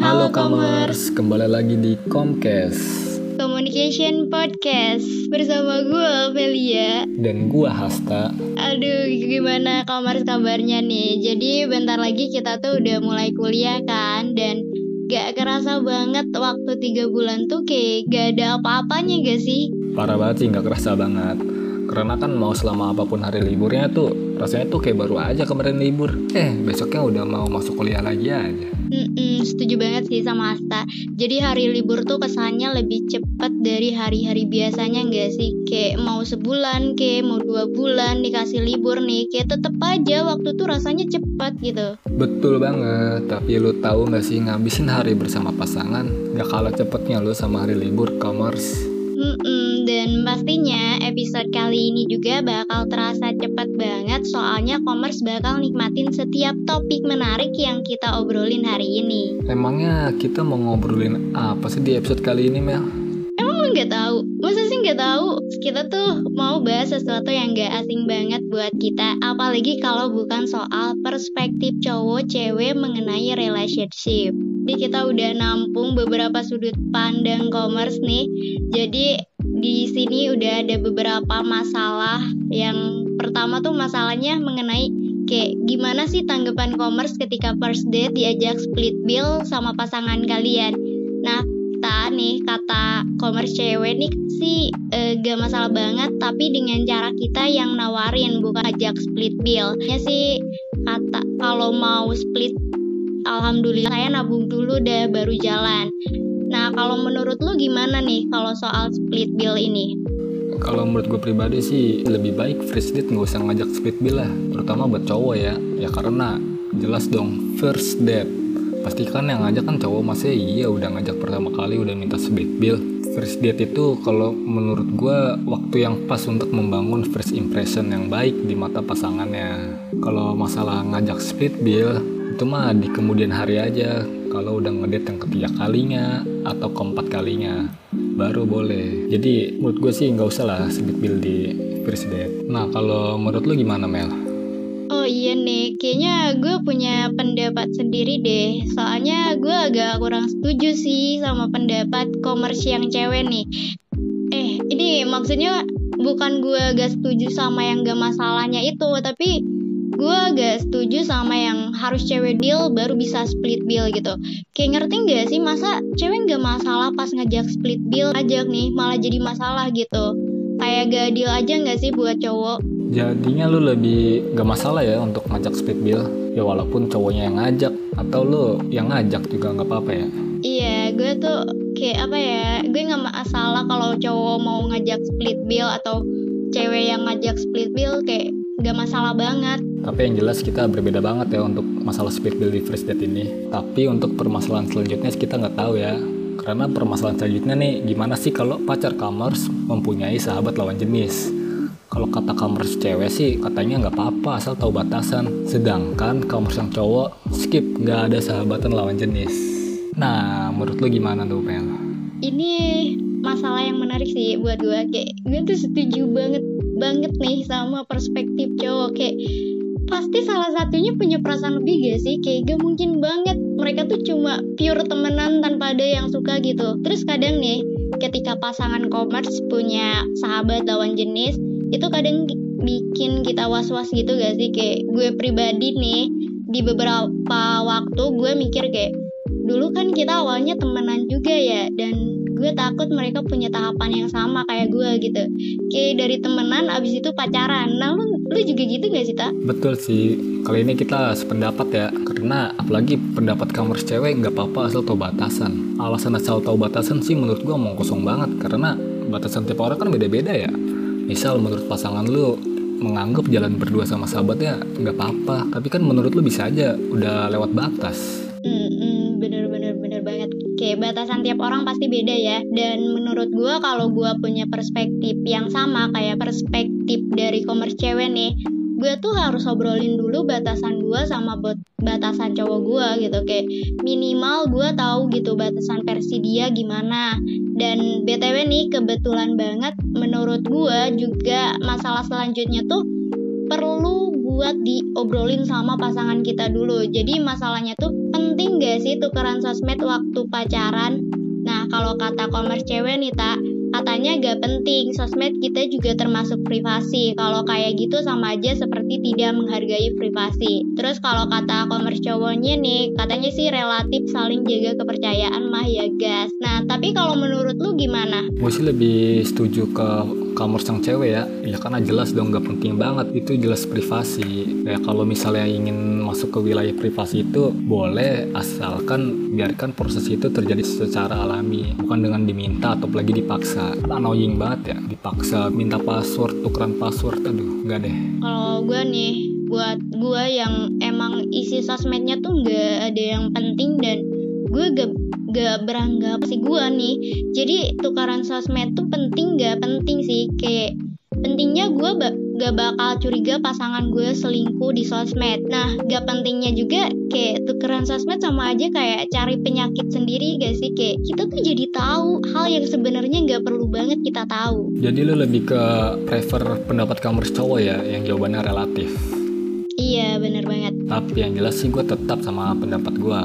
Halo Kamers, kembali lagi di Comcast Communication Podcast bersama gue Velia dan gua Hasta. Aduh, gimana Kamers kabarnya nih? Jadi bentar lagi kita tuh udah mulai kuliah kan dan gak kerasa banget waktu tiga bulan tuh kayak gak ada apa-apanya gak sih? Parah banget sih, gak kerasa banget. Karena kan mau selama apa pun hari liburnya tuh rasanya tuh kayak baru aja kemarin libur. Eh, besoknya udah mau masuk kuliah lagi aja. Mm-mm, setuju banget sih sama Asta. Jadi hari libur tuh kesannya lebih cepat dari hari-hari biasanya nggak sih? Kayak mau sebulan, kayak mau dua bulan dikasih libur nih, kayak tetep aja waktu tuh rasanya cepat gitu. Betul banget, tapi lu tahu nggak sih ngabisin hari bersama pasangan gak kalah cepetnya lu sama hari libur commerce. Pastinya episode kali ini juga bakal terasa cepat banget soalnya commerce bakal nikmatin setiap topik menarik yang kita obrolin hari ini. Emangnya kita mau ngobrolin apa sih di episode kali ini Mel? Emang lu nggak tahu? Masa sih nggak tahu? Kita tuh mau bahas sesuatu yang gak asing banget buat kita, apalagi kalau bukan soal perspektif cowok cewek mengenai relationship. Jadi kita udah nampung beberapa sudut pandang commerce nih. Jadi di sini udah ada beberapa masalah. Yang pertama tuh masalahnya mengenai kayak gimana sih tanggapan commerce ketika first date diajak split bill sama pasangan kalian. Nah, kita nih kata commerce cewek nih sih e, gak masalah banget tapi dengan cara kita yang nawarin bukan ajak split bill ya sih kata kalau mau split alhamdulillah saya nabung dulu deh baru jalan nah kalau menurut lu gimana nih kalau soal split bill ini? Kalau menurut gue pribadi sih lebih baik first date nggak usah ngajak split bill lah, terutama buat cowok ya. Ya karena jelas dong first date. Pastikan yang ngajak kan cowok masih iya udah ngajak pertama kali udah minta split bill. First date itu kalau menurut gue waktu yang pas untuk membangun first impression yang baik di mata pasangannya. Kalau masalah ngajak split bill itu mah di kemudian hari aja kalau udah ngedate yang ketiga kalinya atau keempat kalinya baru boleh jadi menurut gue sih nggak usah lah split bill di first date nah kalau menurut lu gimana Mel? Oh iya nih, kayaknya gue punya pendapat sendiri deh. Soalnya gue agak kurang setuju sih sama pendapat commerce yang cewek nih. Eh, ini maksudnya bukan gue gak setuju sama yang gak masalahnya itu, tapi gue agak setuju sama yang harus cewek deal baru bisa split bill gitu. Kayak ngerti gak sih masa cewek gak masalah pas ngajak split bill ajak nih malah jadi masalah gitu. Kayak gak deal aja gak sih buat cowok? Jadinya lu lebih gak masalah ya untuk ngajak split bill Ya walaupun cowoknya yang ngajak Atau lu yang ngajak juga gak apa-apa ya Iya, gue tuh kayak apa ya? Gue nggak masalah kalau cowok mau ngajak split bill atau cewek yang ngajak split bill kayak gak masalah banget. Tapi yang jelas kita berbeda banget ya untuk masalah di first date ini. Tapi untuk permasalahan selanjutnya kita nggak tahu ya. Karena permasalahan selanjutnya nih Gimana sih kalau pacar kamers mempunyai sahabat lawan jenis? Kalau kata kamers cewek sih katanya nggak apa-apa asal tahu batasan. Sedangkan kamers yang cowok skip nggak ada sahabatan lawan jenis. Nah menurut lu gimana tuh Mel? Ini masalah yang menarik sih buat gue kayak gue tuh setuju banget banget nih sama perspektif cowok. Kayak pasti salah satunya punya perasaan lebih gak sih? Kayak gak mungkin banget. Mereka tuh cuma pure temenan tanpa ada yang suka gitu. Terus kadang nih ketika pasangan commerce punya sahabat lawan jenis itu kadang bikin kita was-was gitu gak sih? Kayak gue pribadi nih di beberapa waktu gue mikir kayak dulu kan kita awalnya temenan juga ya dan gue takut mereka punya tahapan yang sama kayak gue gitu. Kayak dari temenan abis itu pacaran. Nah lu lu juga gitu gak sih tak betul sih. Kali ini kita sependapat ya. Karena apalagi pendapat kamar cewek nggak apa-apa asal tahu batasan. Alasan asal tahu batasan sih menurut gue mau kosong banget. Karena batasan tiap orang kan beda-beda ya. Misal menurut pasangan lu menganggap jalan berdua sama sahabatnya nggak apa-apa. Tapi kan menurut lu bisa aja. Udah lewat batas Kayak batasan tiap orang pasti beda ya. Dan menurut gue kalau gue punya perspektif yang sama kayak perspektif dari commerce cewek nih, gue tuh harus obrolin dulu batasan gue sama batasan cowok gue gitu kayak minimal gue tahu gitu batasan versi dia gimana dan btw nih kebetulan banget menurut gue juga masalah selanjutnya tuh perlu buat diobrolin sama pasangan kita dulu. Jadi masalahnya tuh penting gak sih tukeran sosmed waktu pacaran? Nah, kalau kata commerce cewek nih, tak katanya gak penting, sosmed kita juga termasuk privasi. Kalau kayak gitu sama aja seperti tidak menghargai privasi. Terus kalau kata commerce cowoknya nih, katanya sih relatif saling jaga kepercayaan mah ya gas. Nah, tapi kalau menurut lu gimana? Gue sih lebih setuju ke commerce yang cewek ya. Ya karena jelas dong gak penting banget. Itu jelas privasi. Ya kalau misalnya ingin masuk ke wilayah privasi itu boleh asalkan biarkan proses itu terjadi secara alami. Bukan dengan diminta atau lagi dipaksa. Annoying banget ya dipaksa. Minta password tukeran password aduh nggak deh. Kalau gue nih buat gue yang emang isi sosmednya tuh nggak ada yang penting dan gue gak gak beranggap sih gue nih. Jadi tukaran sosmed tuh penting gak penting sih. Kayak pentingnya gue ba gak bakal curiga pasangan gue selingkuh di sosmed. Nah gak pentingnya juga kayak tukeran sosmed sama aja kayak cari penyakit sendiri gak sih? Kayak kita tuh jadi tahu hal yang sebenarnya gak perlu banget kita tahu. Jadi lo lebih ke prefer pendapat kamu cowok ya yang jawabannya relatif. Iya bener banget. Tapi yang jelas sih gue tetap sama pendapat gue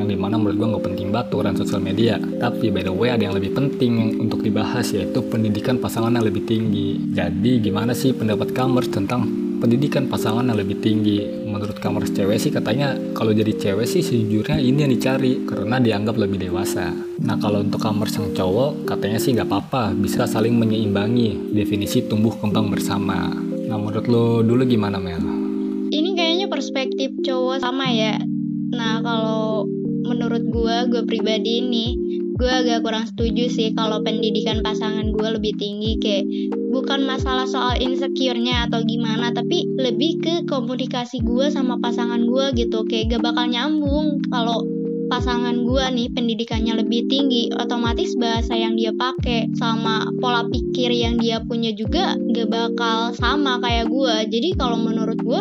yang di mana menurut gue nggak penting banget tukeran sosial media. Tapi by the way ada yang lebih penting untuk dibahas yaitu pendidikan pasangan yang lebih tinggi. Jadi gimana sih pendapat kamers tentang pendidikan pasangan yang lebih tinggi? Menurut kamers cewek sih katanya kalau jadi cewek sih sejujurnya ini yang dicari karena dianggap lebih dewasa. Nah kalau untuk kamers yang cowok katanya sih nggak apa-apa. Bisa saling menyeimbangi. Definisi tumbuh kembang bersama. Nah menurut lo dulu gimana Mel? ini kayaknya perspektif cowok sama ya. Nah kalau menurut gue gue pribadi ini gue agak kurang setuju sih kalau pendidikan pasangan gue lebih tinggi. Kayak bukan masalah soal insecure-nya atau gimana tapi lebih ke komunikasi gue sama pasangan gue gitu. Kayak gak bakal nyambung kalau pasangan gue nih pendidikannya lebih tinggi. Otomatis bahasa yang dia pakai sama pola pikir yang dia punya juga gak bakal sama kayak gue jadi kalau menurut gue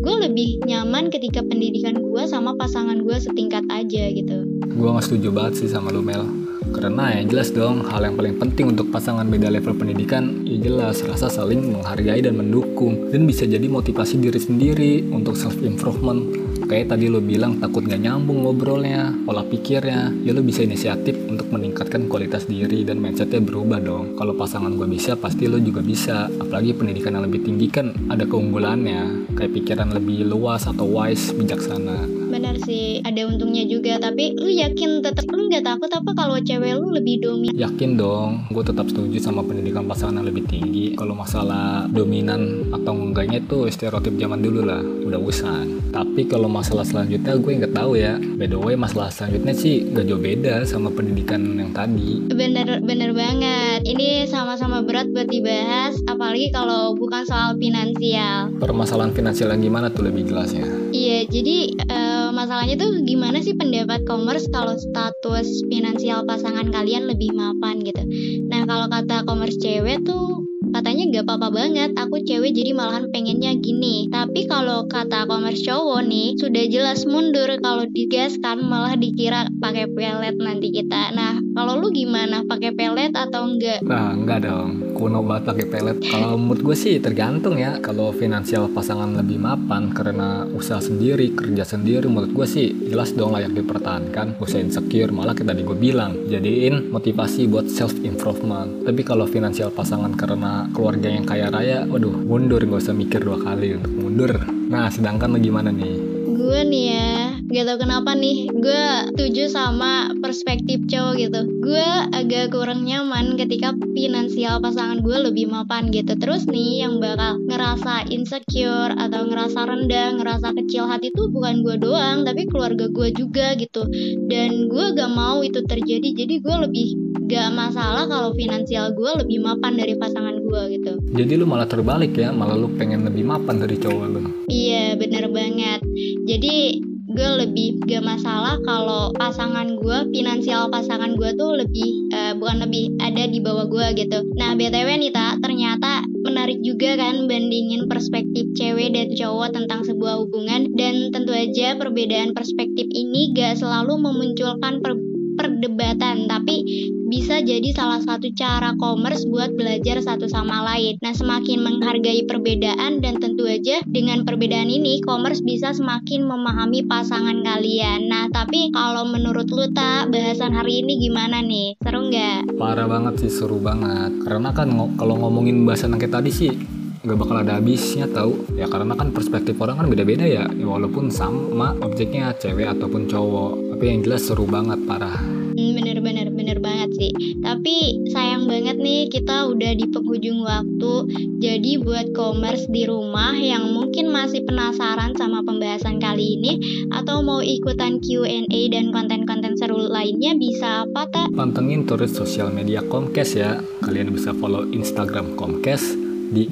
gue lebih nyaman ketika pendidikan gue sama pasangan gue setingkat aja gitu. Gue gak setuju banget sih sama lu Mel. Karena ya jelas dong hal yang paling penting untuk pasangan beda level pendidikan ya jelas rasa saling menghargai dan mendukung. Dan bisa jadi motivasi diri sendiri untuk self improvement kayak tadi lo bilang takut gak nyambung ngobrolnya, pola pikirnya, ya lo bisa inisiatif untuk meningkatkan kualitas diri dan mindsetnya berubah dong. Kalau pasangan gue bisa, pasti lo juga bisa. Apalagi pendidikan yang lebih tinggi kan ada keunggulannya, kayak pikiran lebih luas atau wise, bijaksana. Benar sih, ada untungnya juga. Tapi lu yakin tetap nggak takut apa kalau cewek lu lebih dominan? Yakin dong, gue tetap setuju sama pendidikan pasangan yang lebih tinggi. Kalau masalah dominan atau enggaknya itu stereotip zaman dulu lah, udah usah. Tapi kalau masalah selanjutnya gue nggak tahu ya by the way masalah selanjutnya sih gak jauh beda sama pendidikan yang tadi bener bener banget ini sama-sama berat buat dibahas apalagi kalau bukan soal finansial permasalahan finansial yang gimana tuh lebih jelasnya iya jadi uh, masalahnya tuh gimana sih pendapat commerce kalau status finansial pasangan kalian lebih mapan gitu? Nah kalau kata commerce cewek tuh katanya gak apa-apa banget aku cewek jadi malahan pengennya gini. Tapi kalau kata commerce cowok nih sudah jelas mundur kalau digaskan malah dikira pakai pelet nanti kita. Nah kalau lu gimana? Pakai pelet atau enggak nah enggak dong. Kuno banget pakai pelet. Kalau menurut gue sih tergantung ya. Kalau finansial pasangan lebih mapan karena usaha sendiri kerja sendiri menurut gue sih jelas dong layak dipertahankan. Usah insecure malah kita gue bilang jadiin motivasi buat self improvement tapi kalau finansial pasangan karena keluarga yang kaya raya, waduh mundur gak usah mikir dua kali untuk mundur. Nah sedangkan lo gimana nih? Gue nih ya, gak tau kenapa nih, gue setuju sama perspektif cowok gitu. Gue agak kurang nyaman ketika finansial pasangan gue lebih mapan gitu. Terus nih yang bakal ngerasa insecure atau ngerasa rendah, ngerasa kecil hati tuh bukan gue doang, tapi keluarga gue juga gitu. Dan gue gak mau itu terjadi, jadi gue lebih gak masalah kalau finansial gue lebih mapan dari pasangan gue gitu. Jadi lu malah terbalik ya, malah lu pengen lebih mapan dari cowok lu. Iya bener banget. Jadi gue lebih gak masalah kalau pasangan gue finansial pasangan gue tuh lebih uh, bukan lebih ada di bawah gue gitu nah btw nih tak ternyata menarik juga kan bandingin perspektif cewek dan cowok tentang sebuah hubungan dan tentu aja perbedaan perspektif ini gak selalu memunculkan per perdebatan, tapi bisa jadi salah satu cara commerce buat belajar satu sama lain. Nah, semakin menghargai perbedaan dan tentu aja dengan perbedaan ini commerce bisa semakin memahami pasangan kalian. Nah, tapi kalau menurut lu tak bahasan hari ini gimana nih? Seru nggak? Parah banget sih, seru banget. Karena kan ngo kalau ngomongin bahasan yang kayak tadi sih nggak bakal ada habisnya tahu ya karena kan perspektif orang kan beda-beda ya walaupun sama objeknya cewek ataupun cowok tapi yang jelas seru banget parah. Bener-bener hmm, bener banget sih. Tapi sayang banget nih kita udah di penghujung waktu. Jadi buat commerce di rumah yang mungkin masih penasaran sama pembahasan kali ini atau mau ikutan Q&A dan konten-konten seru lainnya bisa apa tak? pantengin terus sosial media Comcast ya. Kalian bisa follow Instagram Comcast di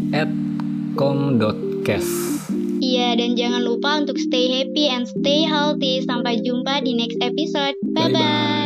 @com.cast Iya, dan jangan lupa untuk stay happy and stay healthy. Sampai jumpa di next episode. Bye-bye.